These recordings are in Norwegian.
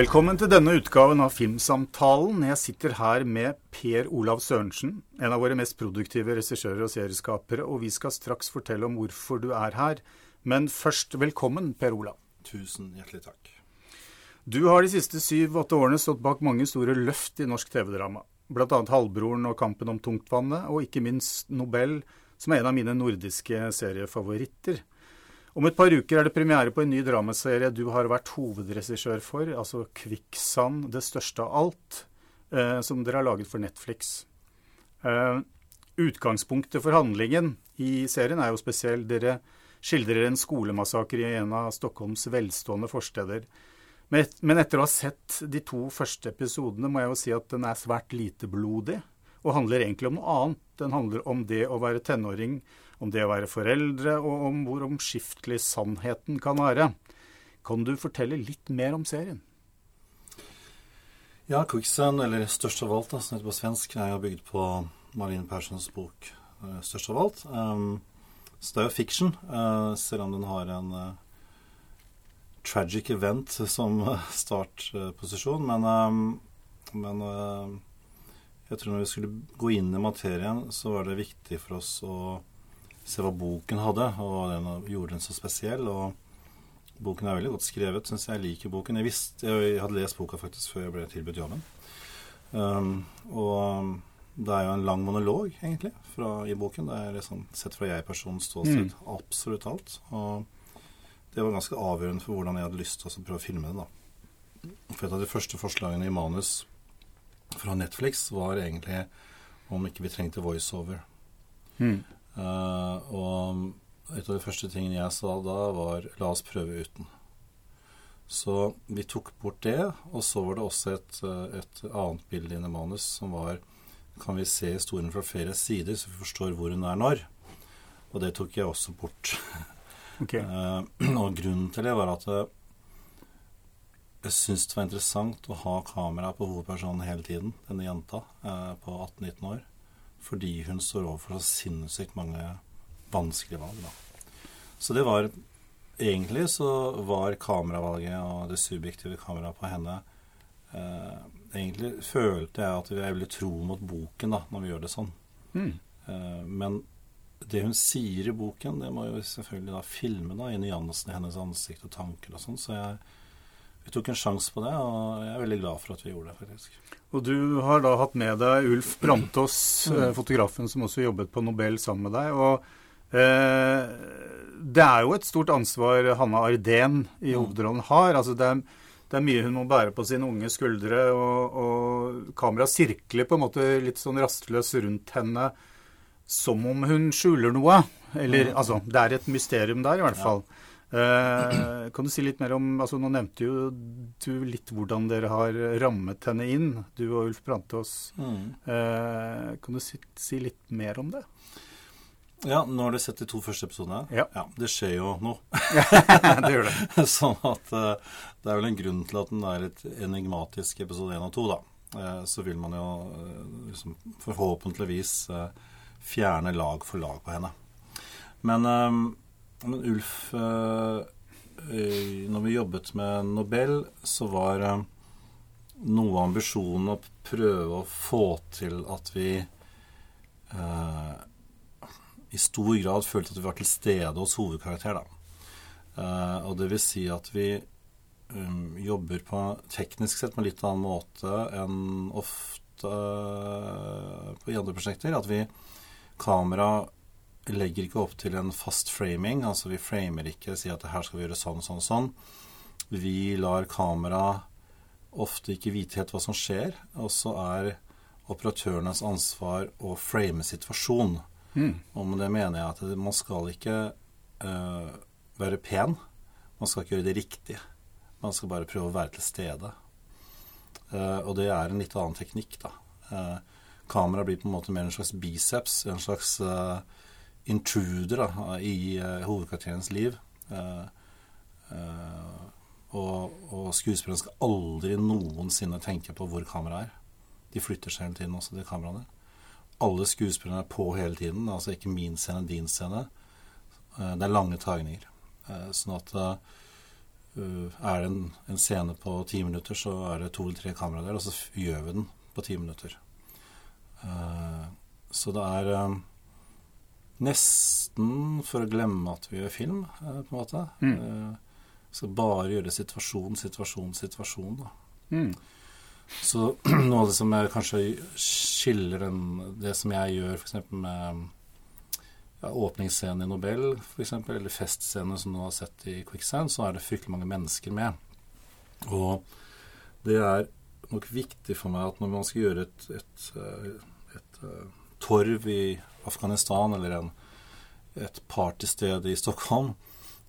Velkommen til denne utgaven av Filmsamtalen. Jeg sitter her med Per Olav Sørensen, en av våre mest produktive regissører og serieskapere, og vi skal straks fortelle om hvorfor du er her. Men først, velkommen, Per Olav. Tusen hjertelig takk. Du har de siste syv-åtte årene stått bak mange store løft i norsk TV-drama. Bl.a. Halvbroren og Kampen om tungtvannet, og ikke minst Nobel, som er en av mine nordiske seriefavoritter. Om et par uker er det premiere på en ny dramaserie du har vært hovedregissør for, altså 'Kvikksand det største av alt', eh, som dere har laget for Netflix. Eh, utgangspunktet for handlingen i serien er jo spesiell. Dere skildrer en skolemassakre i en av Stockholms velstående forsteder. Men, etter å ha sett de to første episodene, må jeg jo si at den er svært lite blodig, og handler egentlig om noe annet. Den handler om det å være tenåring om det å være foreldre, og om hvor omskiftelig sannheten kan være. Kan du fortelle litt mer om serien? Ja, 'Quicksand', eller 'Størst av alt', som heter på svensk, er jo bygd på Marlene Perssons bok uh, 'Størst av alt'. Um, så det er jo fiction, uh, selv om den har en uh, tragic event som startposisjon. Men, um, men jeg tror når vi skulle gå inn i materien, så var det viktig for oss å se hva boken hadde, og den gjorde den så spesiell. og Boken er veldig godt skrevet, syns jeg. liker boken. Jeg, visste, jeg hadde lest boka faktisk før jeg ble tilbudt jobben. Um, og um, det er jo en lang monolog, egentlig, fra, i boken. Det er liksom sett fra jeg-personens ståsted mm. absolutt alt. Og det var ganske avgjørende for hvordan jeg hadde lyst til å prøve å filme det. da. For et av de første forslagene i manus fra Netflix var egentlig om ikke vi trengte voiceover. Mm. Uh, og et av de første tingene jeg sa da, var 'la oss prøve uten'. Så vi tok bort det, og så var det også et, eh, et annet bilde inne i manus som var Kan vi se historien fra flere sider, så vi forstår hvor hun er når? Og det tok jeg også bort. Okay. uh, og grunnen til det var at jeg syntes det var interessant å ha kamera på hovedpersonen hele tiden, denne jenta uh, på 18-19 år fordi hun står overfor så sinnssykt mange vanskelige valg. Da. Så det var Egentlig så var kameravalget og det subjektive kameraet på henne eh, Egentlig følte jeg at jeg ville tro mot boken da, når vi gjør det sånn. Mm. Eh, men det hun sier i boken, det må jo selvfølgelig da filme da, i nyansene i hennes ansikt og tanker og sånn. Så jeg, vi tok en sjanse på det, og jeg er veldig glad for at vi gjorde det, faktisk. Og du har da hatt med deg Ulf Brantås, mm. Eh, fotografen som også jobbet på Nobel sammen med deg. og eh, Det er jo et stort ansvar Hanna Ardén i mm. hovedrollen har. altså det er, det er, mye hun må bære på sine unge skuldre, og, og kameraet sirkler på en måte litt sånn rastløs rundt henne som om hun skjuler noe. Eller mm. altså, det er et mysterium der, i hvert fall. Ja. Eh, kan du si litt mer om altså Nå nevnte jo du litt hvordan dere har rammet henne inn, du og Ulf Brantås. Mm. Eh, kan du si, si, litt mer om det? Ja, nå har du sett de to første episodene. Ja. ja det skjer jo noe. det gjør det. sånn at uh, det er vel en grunn til at den er litt enigmatisk episode 1 og 2, da. Så vil man jo liksom, forhåpentligvis fjerne lag for lag på henne. Men men Ulf eh, Når vi jobbet med Nobel, så var eh, noe av ambisjonen å prøve å få til at vi eh, i stor grad følte at vi var til stede hos hovedkarakter. Da. Eh, og det vil si at vi um, jobber på teknisk sett på en litt annen måte enn ofte eh, på andre prosjekter. At vi kamera legger ikke opp til en fast framing. Altså vi framer ikke, sier at her skal vi gjøre sånn, sånn, sånn. Vi lar kamera ofte ikke vite helt hva som skjer, og så er operatørenes ansvar å frame situasjonen. Mm. Og med det mener jeg at man skal ikke uh, være pen. Man skal ikke gjøre det riktig. Man skal bare prøve å være til stede. Uh, og det er en litt annen teknikk, da. Uh, kamera blir på en måte mer en slags biceps, en slags uh, intruder da, i uh, hovedkarakterens liv. Uh, uh, og, og skuespillerne skal aldri noensinne tenke på hvor kameraet er. De flytter seg hele tiden også, de kameraene. Alle skuespillerne er på hele tiden. Altså ikke min scene, din scene. det er lange tagninger. sånn at er det en, en, scene på ti minutter, så er det to eller tre kameraer der, og så gjør vi den på ti minutter. Så det er nesten for å glemme at vi gjør film, uh, på en måte. Mm. skal bare gjøre situasjon, situasjon, situasjon. Mm. Så noe av det som kanskje skiller den, det som jeg gjør f.eks. med ja, åpningsscenen i Nobel, f.eks., eller festscenen som du har sett i Quicksand, så er det fryktelig mange mennesker med. Og det er nok viktig for meg at når man skal gjøre et, et, et, et eh, torv i Afghanistan eller en, et partysted i Stockholm,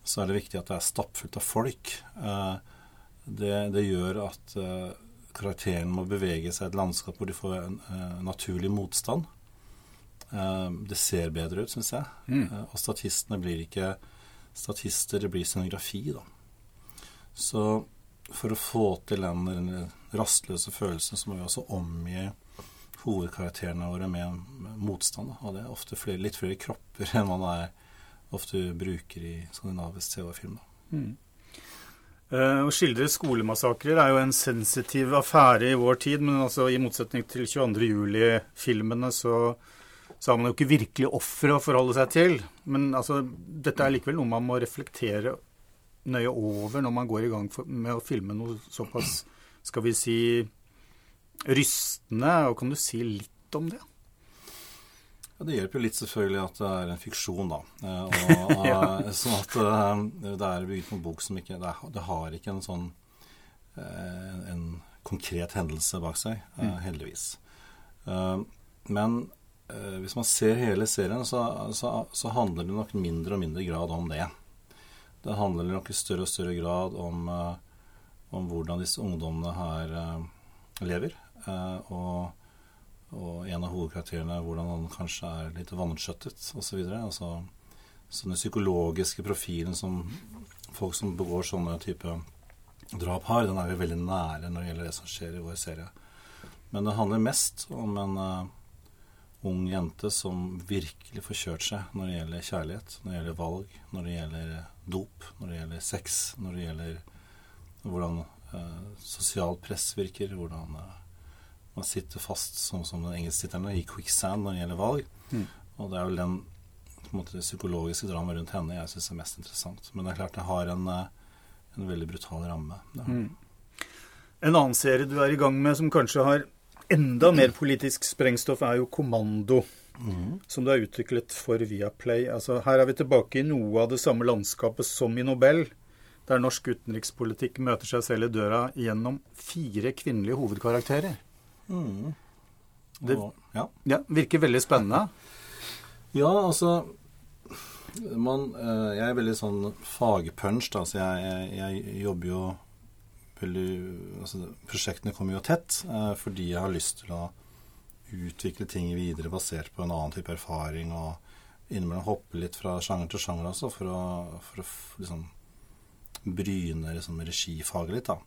så er det viktig at det er stappfullt av folk. Eh, det, det gjør at eh, karakteren må bevege seg i et landskap hvor de får en uh, naturlig motstand. Det ser bedre ut, syns jeg. Mm. Og statistene blir ikke statister, det blir scenografi, da. Så for å få til den rastløse følelsen, så må vi også omgi hovedkarakterene våre med motstand. Og det er ofte flere, litt flere kropper enn man er, ofte bruker i skandinavisk TV-film. Mm. Uh, å skildre skolemassakrer er jo en sensitiv affære i vår tid, men altså i motsetning til 22. juli-filmene så, så, har man jo ikke virkelig ofre å forholde seg til. Men altså, dette er likevel noe man må reflektere nøye over når man går i gang for, med å filme noe såpass, skal vi si, rystende. Og kan du si litt om det? Ja, Det hjelper jo litt selvfølgelig at det er en fiksjon, da. Eh, og, ja. Eh, sånn at eh, det er bygd på en bok som ikke det, det, har ikke en sånn en konkret hendelse bak seg, mm. heldigvis. Men hvis man ser hele serien, så, så, så, handler det nok mindre og mindre grad om det. Det handler nok i større og større grad om, om hvordan disse ungdommene her lever. Og og en av hovedkarakterene hvordan han kanskje er litt vanskjøttet osv. Altså, den psykologiske profilen som folk som begår sånne type drap har, den er vi veldig nære når det gjelder det som skjer i vår serie. Men det handler mest om en uh, ung jente som virkelig får kjørt seg når det gjelder kjærlighet, når det gjelder valg, når det gjelder dop, når det gjelder sex, når det gjelder hvordan uh, sosialt press virker, hvordan uh, man sitter fast, sånn som den engelsktittelen, i quicksand når det gjelder valg. Mm. Og det er vel den måte, det psykologiske dramaet rundt henne jeg syns er mest interessant. Men det er klart det har en, eh, en veldig brutal ramme. Mm. En annen serie du er i gang med som kanskje har enda mer politisk sprengstoff, er jo Kommando. Mm. Som du har utviklet for Viaplay. Altså, her er vi tilbake i noe av det samme landskapet som i Nobel. Der norsk utenrikspolitikk møter seg selv i døra gjennom fire kvinnelige hovedkarakterer. Mm. Det ja. Ja, virker veldig spennende. Ja, altså man, eh, Jeg er veldig sånn fagpunch, da, så jeg, jeg, jeg jobber jo veldig altså, Prosjektene kommer jo tett eh, fordi jeg har lyst til å utvikle ting videre basert på en annen type erfaring, og innimellom hoppe litt fra sjanger til sjanger også, for å, for å liksom bryne liksom, regifaget litt, da.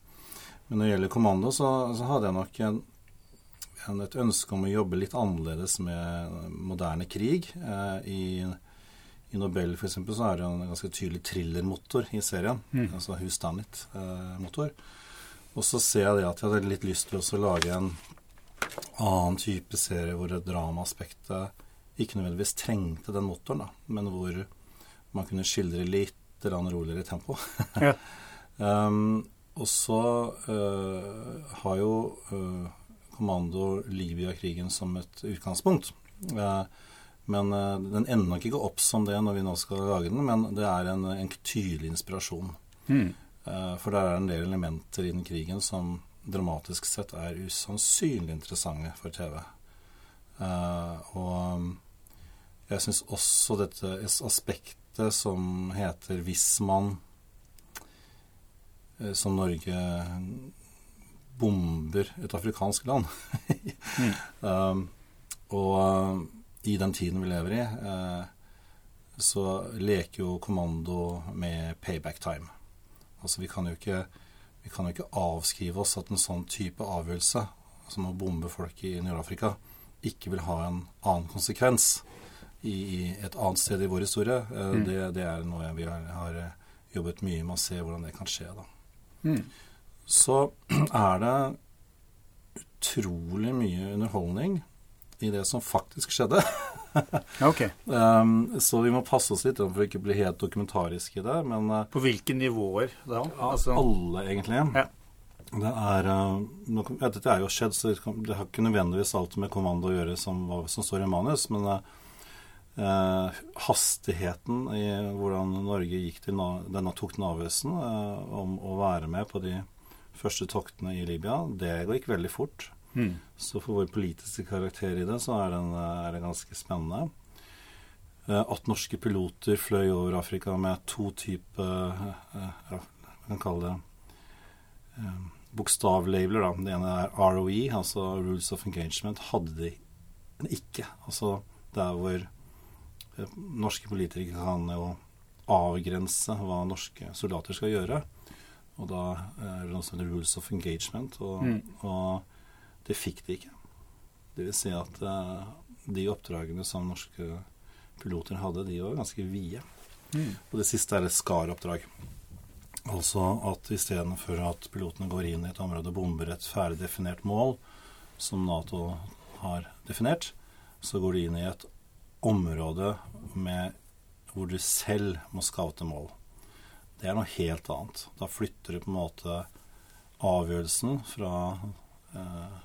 Men når det gjelder kommando, så, så hadde jeg nok en et ønske om å jobbe litt annerledes med moderne krig. Eh, I, i Nobel eksempel så er det en ganske tydelig thrillermotor i serien. Mm. Altså Who's Done It-motor. Og så ser jeg det at jeg hadde litt lyst til å lage en annen type serie hvor dramaaspektet ikke nødvendigvis trengte den motoren, da, men hvor man kunne skildre litt roligere tempo. ja. um, og så uh, har jo uh, kommando Libya-krigen som et utgangspunkt. Eh, men eh, den ender nok ikke opp som det når vi nå skal lage den, men det er en, en tydelig inspirasjon. Mm. For der er en del elementer i den krigen som dramatisk sett er usannsynlig interessante for TV. Og jeg syns også dette aspektet som heter hvis man som Norge bomber et afrikansk land. mm. um, og uh, i den tiden vi lever i, uh, så leker jo kommando med payback time. Altså vi kan jo ikke, vi kan jo ikke avskrive oss at en sånn type avgjørelse, som å bombe folk i Nord-Afrika, ikke vil ha en annen konsekvens i, et annet sted i vår historie. Uh, mm. det, det, er noe vi har, har jobbet mye med å se hvordan det kan skje. da. Mm. Så er det utrolig mye underholdning i det som faktisk skjedde. okay. Um, så vi må passe oss litt for å ikke bli helt dokumentariske i det. Men uh, På hvilke nivåer da? altså, alle, egentlig. Ja. Det er uh, Dette er jo skjedd, så det, har ikke nødvendigvis alt med kommando å gjøre som, som står i manus. Men uh, hastigheten i hvordan Norge gikk til denne tok den avgjørelsen om å være med på de første toktene i Libya, det gikk veldig fort. Mm. Så for vår politiske karakter i det, så er, den, er det ganske spennende. At norske piloter fløy over Afrika med to typer ja, Man kan kalle det bokstavlabler. da. Det ene er ROE, altså Rules of Engagement. Hadde de ikke. Altså der hvor norske politikere kan jo avgrense hva norske soldater skal gjøre. Og da er det noe som heter Rules of Engagement. Og, Mm. og det fikk de ikke. Det vil si at uh, de oppdragene som norske piloter hadde, de var ganske vide. Mm. Og det siste er et SCAR-oppdrag. Altså at istedenfor at pilotene går inn i et område og bomber et ferdig definert mål, som Nato har definert, så går de inn i et område med, hvor de selv må skaute mål. Det er noe helt annet. Da flytter du på en måte avgjørelsen fra eh,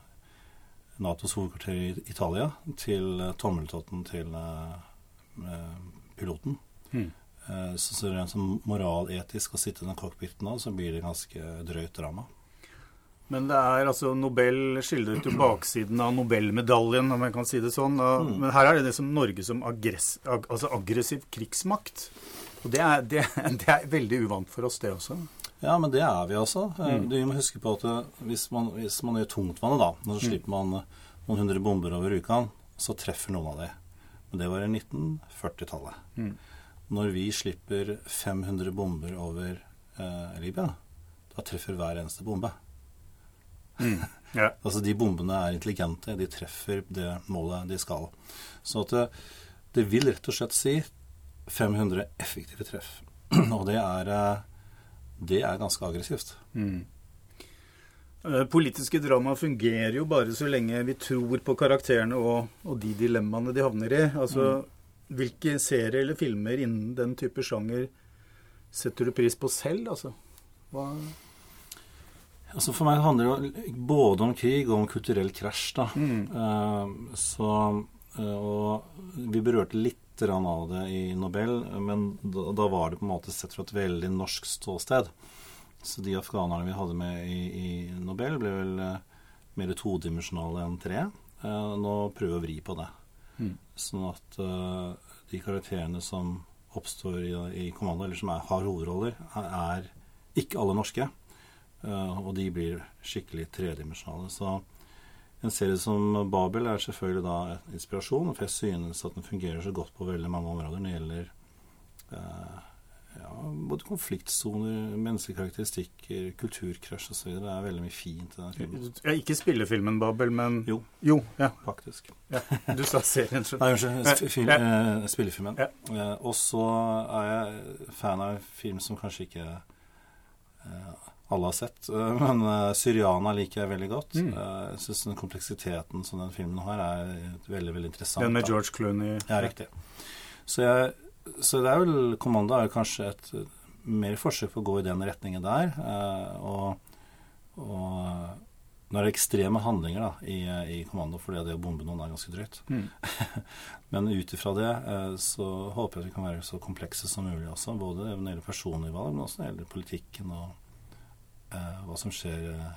Natos hovedkvarter i Italia til eh, tommeltotten til eh, piloten. Mm. Eh, så, så rent som moraletisk å sitte i den cockpiten da, så blir det ganske drøyt drama. Men det er altså Nobel skildret jo baksiden av Nobelmedaljen, om jeg kan si det sånn. Mm. Men her er det liksom Norge som aggress, ag, altså aggressiv krigsmakt. Og det er, det, det er veldig uvant for oss, det også. Ja, men det er vi også. Eh, Mm. Du må huske på at eh, hvis man, hvis man gjør tungtvannet, da, når så slipper man eh, noen hundre bomber over uka, så treffer noen av de. Men det var i 1940-tallet. Mm. Når vi slipper 500 bomber over eh, Libya, da treffer hver eneste bombe. Ja. Altså De bombene er intelligente, de treffer det målet de skal. Så at det, det vil rett og slett si 500 effektive treff. Og det er, eh, det er ganske aggressivt. Mm. Eh, Politiske drama fungerer jo bare så lenge vi tror på karakterene og, og de dilemmaene de havner i. Altså, Hvilke serier eller filmer innen den type sjanger setter du pris på selv? Altså? Hva Altså For meg handler det både om krig og om kulturell krasj. da. Mm. Uh, så, eh, og vi berørte litt grann av det i Nobel, men da, da var det på en måte sett fra et veldig norsk ståsted. Så de afghanerne vi hadde med i, i Nobel, ble vel eh, mer todimensjonale enn tre. Eh, nå prøver vi å vri på det. Mm. Sånn at eh, de karakterene som oppstår i, i kommando, eller som er, har hovedroller, er, er ikke alle norske. Eh, og de blir skikkelig tredimensjonale. Så en serie som Babel er selvfølgelig da en inspirasjon, for jeg synes at den fungerer så godt på veldig mange områder når det gjelder eh, ja, både konfliktsoner, menneskelige karakteristikker, kulturkrasj osv. Det er veldig mye fint i den filmen, ja, Ikke spillefilmen Babel, men Jo. Jo, ja. faktisk. ja. Du sa serien. så- Nei, unnskyld. Film, eh, spillefilmen. Eh, og så er jeg fan av film som kanskje ikke eh, alle har sett. Eh, men uh, 'Syriana' liker jeg veldig godt. Mm. Eh, jeg syns den kompleksiteten som den filmen har, er veldig veldig interessant. Den med da. George Clooney. Ja, riktig. Så, jeg, så det er vel Kommando er kanskje et mer forsøk på å gå i den retningen der. og, og er det ekstreme handlinger da, i, i Kommando, fordi det å bombe noen er ganske drøyt. Mm. Men ut ifra det så håper jeg at vi kan være så komplekse som mulig også. Både når det gjelder personlige valg, men også når det gjelder politikken og hva som skjer eh,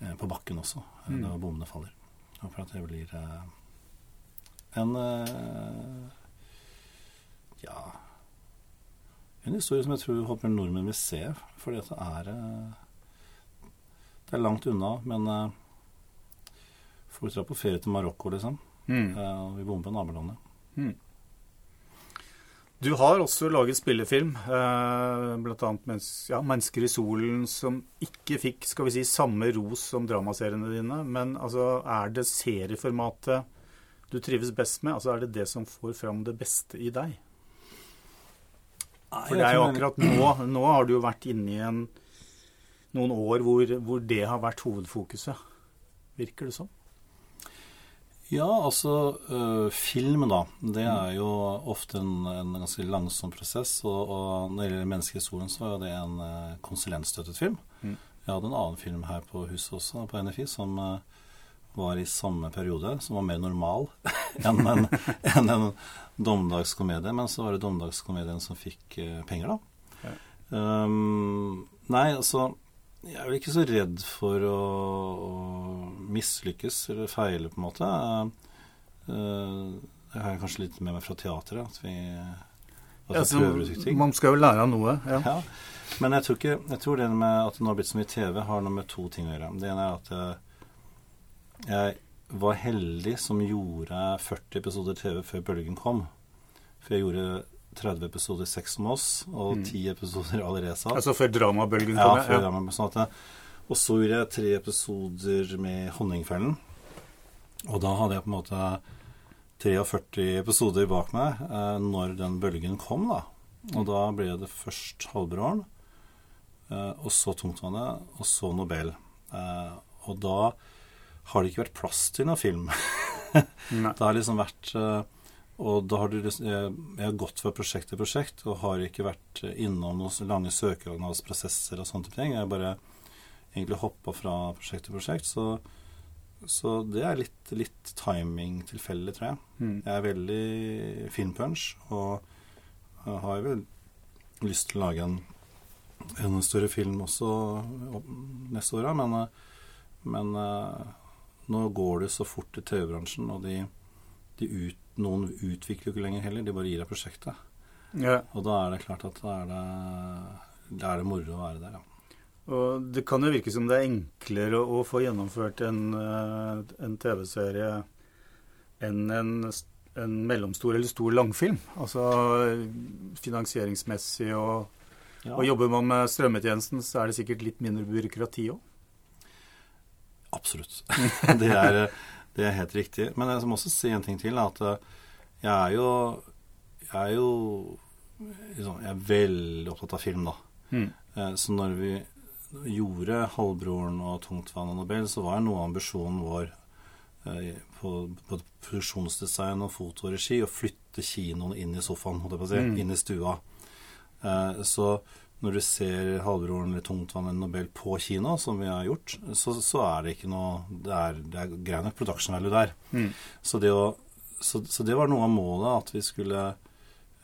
eh, på bakken også, eh, Mm. når bommene faller. Og håper at det blir eh, en eh, Ja En historie som jeg tror håper nordmenn vil se, fordi at det er eh, Det er langt unna, men eh, folk drar på ferie til Marokko, liksom. Mm. Eh, vi bomber nabolandet. Mm. Du har også laget spillefilm, eh, bl.a. Ja, 'Mennesker i solen', som ikke fikk skal vi si, samme ros som dramaseriene dine. Men altså, er det serieformatet du trives best med? Altså, Er det det som får fram det beste i deg? For det er jo akkurat nå Nå har du jo vært inne i en, noen år hvor, hvor det har vært hovedfokuset. Virker det sånn? Ja, altså øh, film, da. Det er jo ofte en, en ganske langsom prosess. Og, og når det gjelder menneskehistorien, så var det en uh, konsulentstøttet film. Mm. Jeg hadde en annen film her på huset også, på NFI, som uh, var i samme periode, som var mer normal enn en, en, en dommedagskomedie. Men så var det dommedagskomedien som fikk uh, penger, da. Ja. Um, nei, altså Jeg er vel ikke så redd for å, å mislykkes eller feile, på en måte. Det har jeg kanskje litt med meg fra teateret, At vi, at ja, prøver ut ting. Man skal jo lære av noe. Ja. ja. Men jeg tror, ikke, jeg tror det med at det nå har blitt så mye TV, har noe med to ting å gjøre. Det ene er at jeg, jeg var heldig som gjorde 40 episoder TV før bølgen kom. For jeg gjorde 30 episoder Sex om oss og 10 mm. episoder Alireza. Altså før dramabølgen kom? Ja, før ja. Drama, sånn og så gjorde jeg tre episoder med Honningfellen. Og da hadde jeg på en måte 43 episoder bak meg eh, når den bølgen kom, da. Og da ble det først Halvbroren, eh, og så Tungtvannet, og så Nobel. Eh, og da har det ikke vært plass til noen film. det har liksom vært eh, Og da har du jeg har gått fra prosjekt til prosjekt og har ikke vært innom noen lange søknadsprosesser og sånne ting. Jeg har bare egentlig hoppa fra prosjekt til prosjekt. Så, så det er litt, litt timing tilfeldig, tror jeg. Mm. Jeg er veldig finpunch og har vel lyst til å lage en, en større film også neste år, men, men nå går det så fort i TV-bransjen, og de, de ut, noen utvikler jo ikke lenger heller. De bare gir deg prosjektet. Ja. Og da er det klart at da er det, da er det moro å være der, ja. Og det kan jo virke som det er enklere å, få gjennomført en, eh, en TV-serie enn en, en, mellomstor eller stor langfilm. Altså finansieringsmessig og, ja. og Jobber man med strømmetjenesten, så er det sikkert litt mindre byråkrati òg. Absolutt. det, er, det, er, helt riktig. Men jeg må også si en ting til. At eh, jeg er jo Jeg er jo liksom, Jeg er veldig opptatt av film, da. Mm. Så når vi gjorde 'Halvbroren' og 'Tungtvann og Nobel', så var noe av ambisjonen vår på, på både produksjonsdesign og foto og regi å flytte kinoen inn i sofaen, holdt jeg på å si, mm. inn i stua. Så når du ser Halvbroren eller Tungtvann eller Nobel på kino, som vi har gjort, så, så er det ikke noe Det er, det er grei nok production value der. Mm. Så, det å, så, så, det var noe av målet, at vi skulle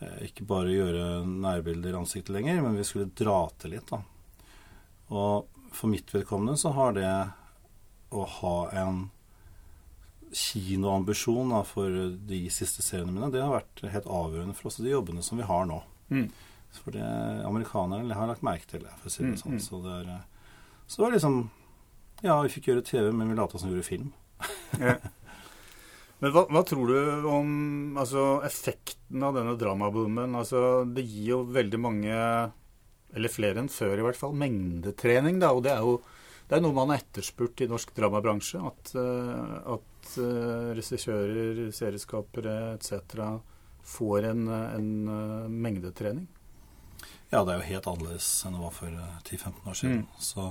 eh, ikke bare gjøre nærbilder i ansiktet lenger, men vi skulle dra til litt, da. Og for mitt vedkommende så har det å ha en kinoambisjon da, for de siste seriene mine, det har vært helt avgjørende for oss, de jobbene som vi har nå. Mm. For det amerikanerne har lagt merke til det, for å si det mm, sånn. Mm. Så det er så det var liksom Ja, vi fikk gjøre TV, men vi lata som vi gjorde film. ja. Men hva, hva, tror du om altså, effekten av denne dramaboomen? Altså, det gir jo veldig mange, eller flere enn før i hvert fall, mengdetrening. Da, og det er jo det er noe man har etterspurt i norsk dramabransje. At, uh, at uh, regissører, serieskapere etc. får en, en mengdetrening. Ja, det er jo helt annerledes enn det var for 10-15 eh, år siden. Mm. Så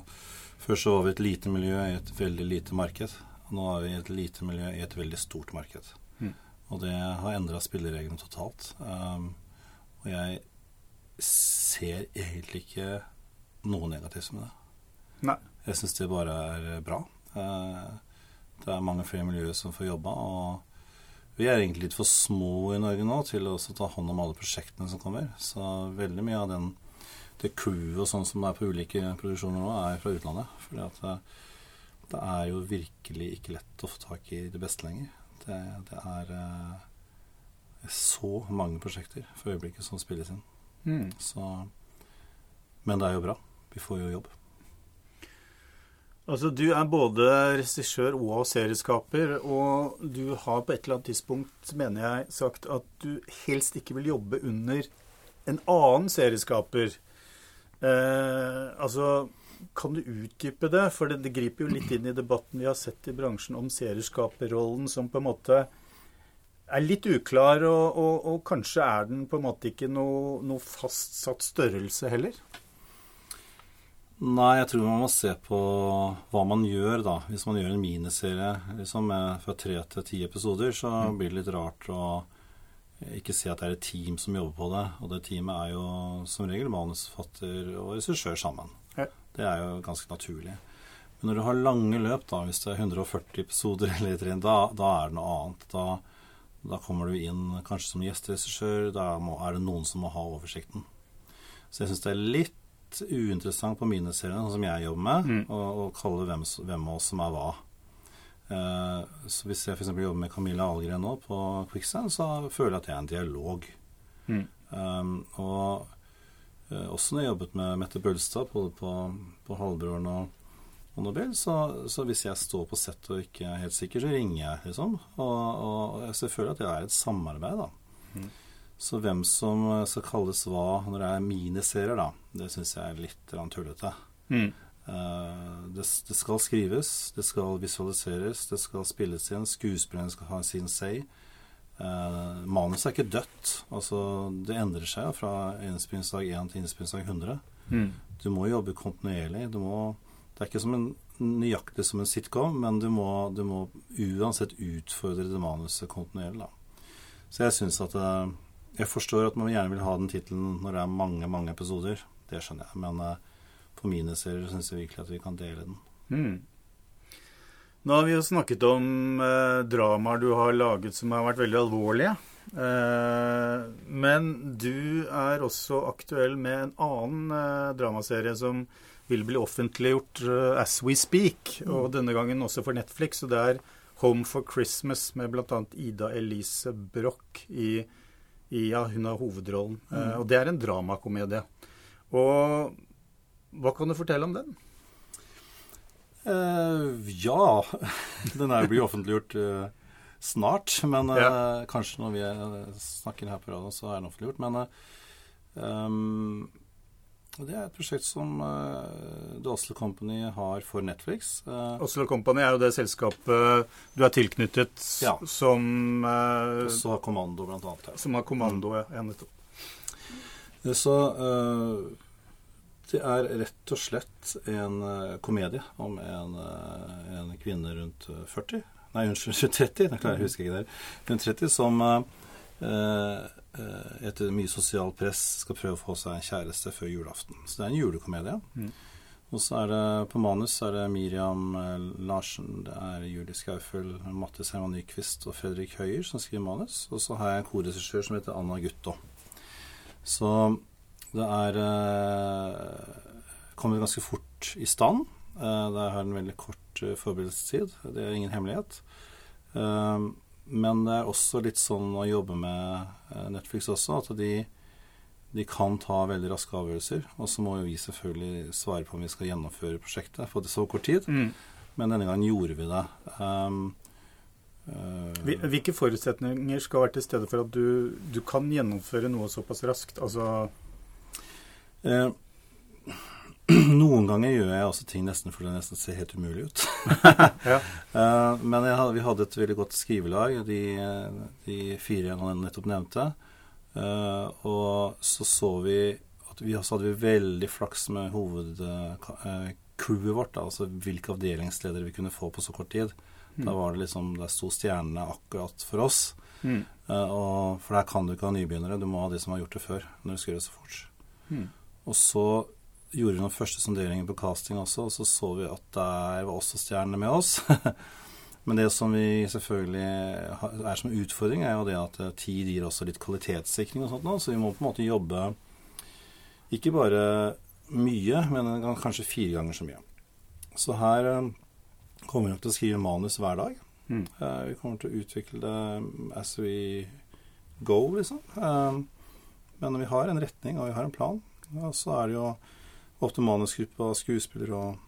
Først så var vi et lite miljø i et veldig lite marked. Og nå er vi et lite miljø i et veldig stort marked. Mm. Og det har endra spillereglene totalt. Um, og jeg ser egentlig ikke noe negativt med det. Nei. Jeg syns det bare er bra. Uh, det er mange flere miljøer som får jobba. og vi er egentlig litt for små i Norge nå til å ta hånd om alle prosjektene som kommer. Så veldig mye av den, det crewet og sånn som er på ulike produksjoner nå, er fra utlandet. Fordi at det, det, er jo virkelig ikke lett å få tak i det beste lenger. Det, det er eh, så mange prosjekter for øyeblikket som spilles inn. Mm. Så, men det er jo bra. Vi får jo jobb. Altså, Du er både regissør og serieskaper, og du har på et eller annet tidspunkt, mener jeg, sagt at du helst ikke vil jobbe under en annen serieskaper. Eh, altså, Kan du utdype det? For det, det, griper jo litt inn i debatten vi har sett i bransjen om serieskaperrollen som på en måte er litt uklar, og, og, og, kanskje er den på en måte ikke noe, noe fastsatt størrelse heller? Nei, jeg tror man må se på hva man gjør, da. Hvis man gjør en miniserie liksom, med fra tre til ti episoder, så mm. blir det litt rart å ikke se at det er et team som jobber på det. Og det teamet er jo som regel manusforfatter og regissør sammen. Ja. Det er jo ganske naturlig. Men når du har lange løp, da, hvis det er 140 episoder eller trinn, da, da er det noe annet. Da, da, kommer du inn kanskje som gjesteregissør. Da må, er det noen som må ha oversikten. Så jeg syns det er litt uinteressant på miniseriene, sånn som jeg jobber med, mm. å, kalle hvem, hvem, av oss som er hva. Uh, så hvis jeg f.eks. jobber med Camilla Algren nå på Quicksand, så føler jeg at det er en dialog. Mm. Um, og uh, også når jeg jobbet med Mette Bølstad, både på, på Halvbroren og, og Nobel, så, så, hvis jeg står på sett og ikke er helt sikker, så ringer jeg, liksom. Og, og jeg føler at det er et samarbeid, da. Mm. Så hvem som skal kalles hva når det er miniserier, da, det syns jeg er litt tullete. Mm. Uh, det, det, skal skrives, det skal visualiseres, det skal spilles inn, skuespillerne skal ha sin say. Uh, Manuset er ikke dødt. Altså, det endrer seg fra innspillingsdag 1 til innspillingsdag 100. Mm. Du må jobbe kontinuerlig. Du må, det er ikke som en, nøyaktig som en sitcom, men du må, du må uansett utfordre det manuset kontinuerlig. Da. Så jeg syns at uh, jeg forstår at man gjerne vil ha den tittelen når det er mange, mange episoder. Det skjønner jeg. Men for på mine serier syns jeg virkelig at vi kan dele den. Mm. Nå har vi jo snakket om eh, dramaer du har laget som har vært veldig alvorlige. Eh, men du er også aktuell med en annen eh, dramaserie som vil bli offentliggjort uh, as we speak, mm. og denne gangen også for Netflix. Og det er Home for Christmas med bl.a. Ida Elise Broch i ja, hun har hovedrollen. Mm. Uh, og det er en dramakomedie. Og hva kan du fortelle om den? Uh, ja Den er jo blitt offentliggjort uh, snart. Men ja. kanskje når vi snakker her på radioen, så er den offentliggjort. Men um, det er et prosjekt som uh, The Oslo Company har for Netflix. Uh, Oslo Company er jo det selskapet du er tilknyttet ja. som uh, Også har Kommando, blant annet. Her. Som har Kommando, mm. ja. nettopp. Så det er rett og slett en komedie om en, en, kvinne rundt 40 Nei, unnskyld, 30. Jeg klarer, jeg husker ikke det. Rundt 30 som Eh, etter mye sosialt press skal prøve å få seg en kjæreste før julaften. Så det er en julekomedie. Mm. Og så er det på manus er det Miriam eh, Larsen, det er Julie Skaufel, Mattis Herman Nyquist og Fredrik Høyer som skriver manus. Og så har jeg en korregissør som heter Anna Gutto. Så det er eh, kommet ganske fort i stand. Eh, det har en veldig kort eh, forberedelsestid. Det er ingen hemmelighet. Men det er også litt sånn å jobbe med eh, Netflix også, at de, de kan ta veldig raske avgjørelser. Og så må jo vi selvfølgelig svare på om vi skal gjennomføre prosjektet For det så kort tid. Mm. Men denne gangen gjorde vi det. Um, uh, Hvilke forutsetninger skal være til stede for at du, du kan gjennomføre noe såpass raskt? Altså uh, Noen ganger gjør jeg også ting nesten fordi det nesten ser helt umulig ut. ja. uh, men hadde, vi hadde et veldig godt skrivelag, de, de fire jeg nettopp nevnte. Uh, og så så vi at vi også hadde vi veldig flaks med hovedcrewet vårt. Da, altså hvilke avdelingsledere vi kunne få på så kort tid. Mm. Da var det liksom, Der sto stjernene akkurat for oss. Mm. Uh, og, for der kan du ikke ha nybegynnere. Du må ha de som har gjort det før, når du skal gjøre det så fort. Mm. Og så gjorde vi noen første sonderinger på casting også, og så så vi at der var også stjernene med oss. Men det som vi selvfølgelig er som utfordring, er jo det at eh, tid gir også litt kvalitetssikring og sånt nå, så vi må på en måte jobbe ikke bare mye, men kanskje fire ganger så mye. Så her eh, kommer vi nok til å skrive manus hver dag. Mm. Eh, vi kommer til å utvikle det as we go, liksom. Men vi har en retning, og vi har en plan. Og så er det jo ofte manusgruppe av skuespillere og,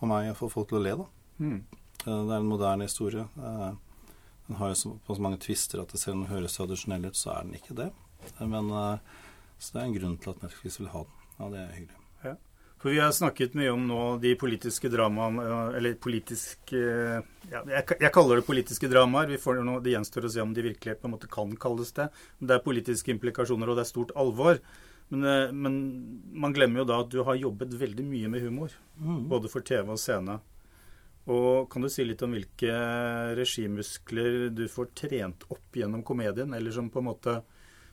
og meg å få folk til å le, da. Mm. Eh, det er en moderne historie. Eh, den har jo så, mange tvister at det selv om den høres tradisjonell ut, så er den ikke det. Men, eh, så det er en grunn til at Netflix vil ha den. Ja, det er hyggelig. Ja. For vi har snakket mye om nå de politiske dramaene Eller politiske ja, jeg, jeg, kaller det politiske dramaer. Vi får nå, Det gjenstår å se om de virkelig på en måte kan kalles det. Men det er politiske implikasjoner, og det er stort alvor. Men, eh, men man glemmer jo da at du har jobbet veldig mye med humor. Mm. Både for TV og scene. Og kan du si litt om hvilke regimuskler du får trent opp gjennom komedien, eller som på en måte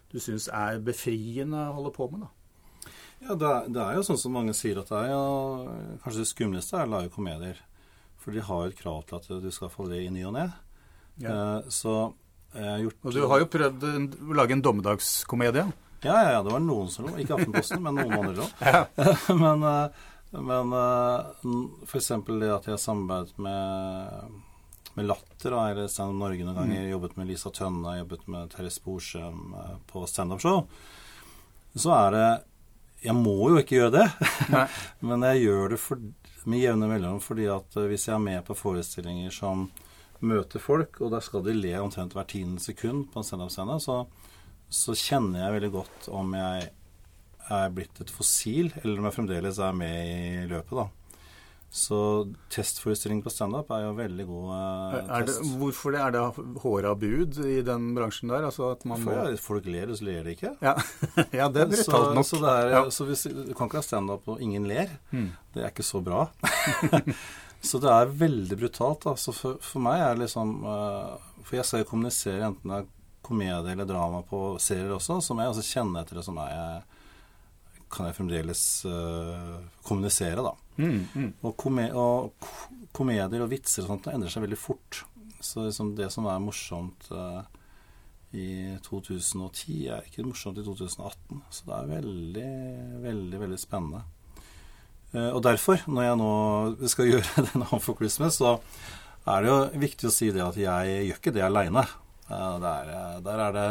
du syns er befriende å holde på med? da? Ja, det er, det er, jo sånn som mange sier at det er. Ja, kanskje det skumleste er å lage komedier. For de har et krav til at du skal få det i ny og ne. Ja. Eh, så jeg har gjort Og du har jo prøvd å lage en dommedagskomedie? Ja, ja, ja. Det var noen som lo. Ikke Aftenposten, men noen andre òg. men, eh, men eh, f.eks. det at jeg samarbeidet med med Latter da, eller Standup Norge noen ganger. Mm. Jobbet med Lisa Tønne, jobbet med Terje Sporsem eh, på standup-show. Så er det Jeg må jo ikke gjøre det, men jeg gjør det for, med jevne mellomrom fordi at hvis jeg er med på forestillinger som møter folk, og der skal de le omtrent hver tiende sekund på en standup-scene, så, så kjenner jeg veldig godt om jeg er blitt et fossil, eller om jeg fremdeles er med i løpet, da. Så testforestilling på standup er jo veldig god eh, er det, hvorfor det? Er det håra bud i den bransjen der? Altså at man må... Folk ler, og så ler de ikke. Ja, ja det er brutalt nok. Så, er, ja. så hvis, du kan ikke ha standup og ingen ler. Mm. Det er ikke så bra. så det er veldig brutalt. Altså for, for, meg er det liksom uh, For jeg skal kommunisere enten det er komedie eller drama på serier også, som jeg også kjenner etter og som jeg kan jeg fremdeles uh, kommunisere, da. Mm, mm. Og, kom og, komedier og vitser og sånt endrer seg veldig fort. Så liksom det som er morsomt uh, i 2010, er ikke morsomt i 2018. Så det er veldig, veldig, veldig spennende. Uh, og derfor, når jeg nå skal gjøre denne Home for Christmas, så er det jo viktig å si det at jeg gjør ikke det aleine. Der, der er det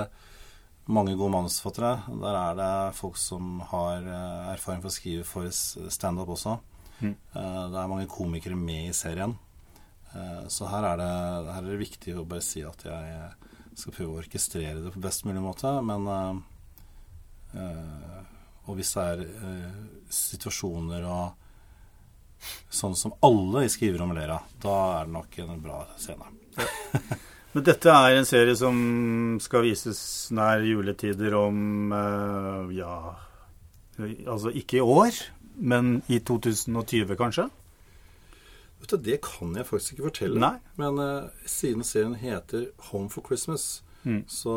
mange gode manusforfattere. Der er det folk som har eh, erfaring for å skrive for standup også. Mm. Eh, det er mange komikere med i serien. Eh, så her er, det, her er, det, viktig å bare si at jeg skal prøve å orkestrere det på best mulig måte. Men Og hvis det er situasjoner og sånn som alle skriver om ler av, da er det nok en bra scene. Men dette er en serie som skal vises nær juletider om uh, ja Altså ikke i år, men i 2020 kanskje? Vet du, Det kan jeg faktisk ikke fortelle. Nei. Men uh, siden serien heter Home for Christmas, mm. så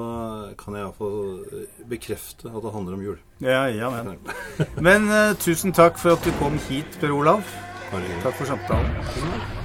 kan jeg iallfall eh, bekrefte at det handler om jul. Ja, ja Men, men uh, tusen takk for at du kom hit, Per Olav. Takk for samtalen.